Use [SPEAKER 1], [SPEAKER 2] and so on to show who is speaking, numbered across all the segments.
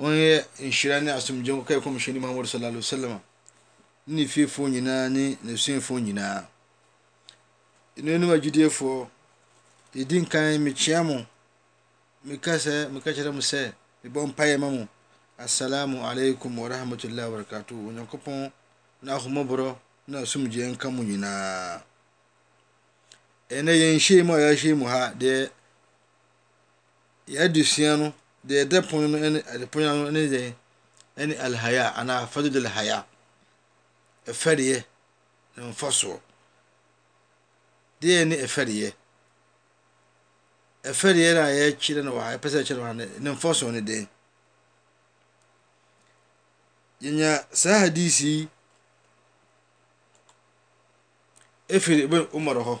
[SPEAKER 1] Wɔnyɛ nhyira ne asomdwoe nkɔka Kɔmhyɛni Muhammad sallallahu alaihi wasallam ne ne fiefoɔ nyinaa ne n'asuafoɔ nyinaa. Anuanom agyidiefoɔ, yɛdi nkan mekyea mo, meka sɛ meka kyerɛ mo sɛ mebɔ mpaeɛ ma mo. Assalamu alaikum wa rahmatullahi wa barakatuh. Onyankopɔn n'ahommɔborɔ na asomdwoeɛ nka mo nyinaa. Ɛnɛ yɛn nhyiam a yɛahyia mu ha deɛ Y'adesua no, deɛ ɛda pono no ne ɛde pono ano ne deɛ ɛne alhaya anaa fadud alhaya, ɛfɛdeɛ ne mfasoɔ. Deɛ ne ɛfɛdeɛ, ɛfɛdeɛ na yɛkyerɛ no wɔ ha, yɛpɛ sɛ yɛkyerɛ no wɔ ha ne mfasoɔ ne deɛ. Yɛnya saa hadisi yi ɛfiri Ibn Umar hɔ.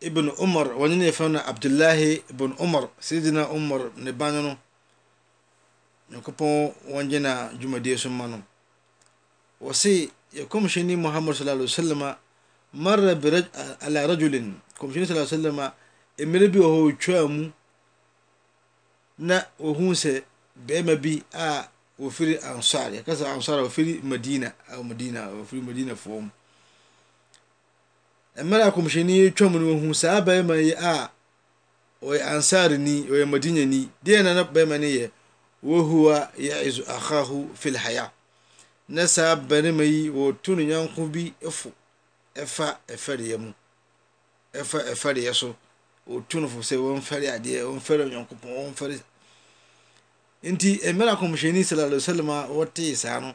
[SPEAKER 1] Ibn Umar, wɔnye no yɛfrɛ no Abdullahi ibn Umar, Sayyidina Umar ne ba no no, Nyankopɔn wɔngye na dwumadie so mma no, wɔse yɛ Kɔmhyɛni Muhammad sallallahu alaihi wasallam marra bi raj ala rajulin, Kɔmhyɛni sallallahu alaihi wasallam mmerɛ bi wɔ hɔ ɔtwaa mu na wɔhuu sɛ bɛrima bi a wɔfiri Ansar, yɛka sɛ Ansar a wɔfiri Madina, a Madina, wɔfiri Madinafoɔ mu. Mmerɛ a Kɔmhyɛni retwam no, ɔhuu saa barima yi a ɔyɛ Ansaarini, ɔyɛ Madinani. Deɛ na na barima no yɛ? Wahuwa ya'izu akhahu fil haya. Na saa barima yi wɔtu ne yɔnko bi fo ɛfa ɛfɛreɛ mu, ɛfa ɛfɛreɛ so. Wɔtu no fo sɛ wɔmfɛre adeɛ, wɔmfɛre Onyankopɔn, wɔmfɛre. Nti mmerɛ a Kɔmhyɛni sallallahu alaihi wasallam a wɔtee saa no,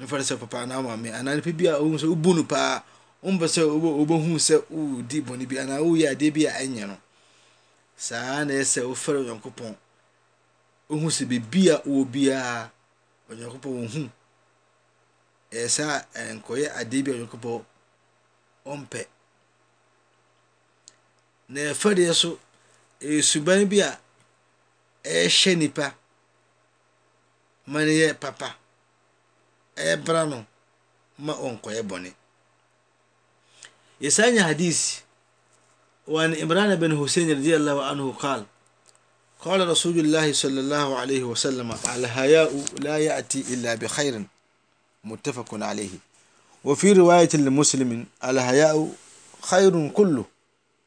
[SPEAKER 1] Ɔmfa no sɛ papa anaa maame, anaa nipa bi a ɔhu sɛ wobu no paa, wompɛ sɛ wobɛhu sɛ wodi bɔne bi anaa woyɛ adeɛ bi a ɛnyɛ no. Saa na ɛyɛ sɛ wofɛre Onyankopɔn. Wohu sɛ biribi a wɔ biara Onyankopɔn ɔhu. Ɛyɛ saa nkɔyɛ adeɛ bi a Onyankopɔn ɔmpɛ. Na ɛfɛdeɛ so ɛyɛ suban bi a ɛhyɛ nipa ma yɛ papa ɛbra no ma ɔnkɔyɛ bɔne يسألني حديث وعن إمران بن حسين رضي الله عنه قال قال رسول الله صلى الله عليه وسلم الهياء لا يأتي إلا بخير متفق عليه وفي رواية لمسلم الهياء خير كله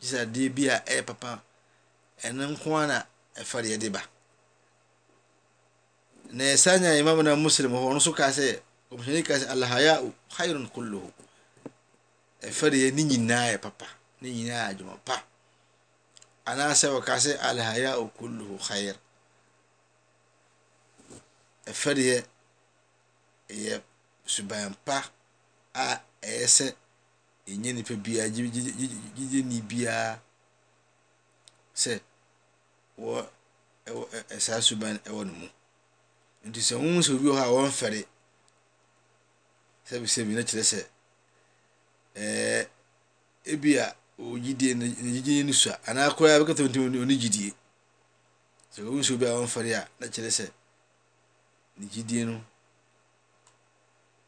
[SPEAKER 1] Gyisadeɛ bi a ɛyɛ papa, ɛno nko ara na ɛfa deɛ ɛde ba. Na yɛsan nya imam na muslim hɔ ɔno nso kaa sɛ ɔmhyɛne kaa sɛ alhaya khairun kulluhu ɛfa deɛ ne nyinaa yɛ papa ne nyinaa yɛ adwuma pa anaasɛ ɔkaa sɛ alhaya kulluhu khair ɛfa deɛ ɛyɛ suban pa a ɛyɛ sɛ Ɛnyɛ nipa biara gyigyeni biara sɛ wɔ ɛwɔ ɛ saa suban ɛwɔ ne mu nti sɛ wɔn sɛ obi wɔ hɔ a wɔnfɛre sɛbisɛbi na kyerɛ sɛ ɛɛ ebi a ogyidie ne gyigyeni no sua anaa koraa bɛka tɛm tɛm ɔne gyidie sɛ wɔn sɛ obi a wɔnfɛre a na kyerɛ sɛ ne gyidie no.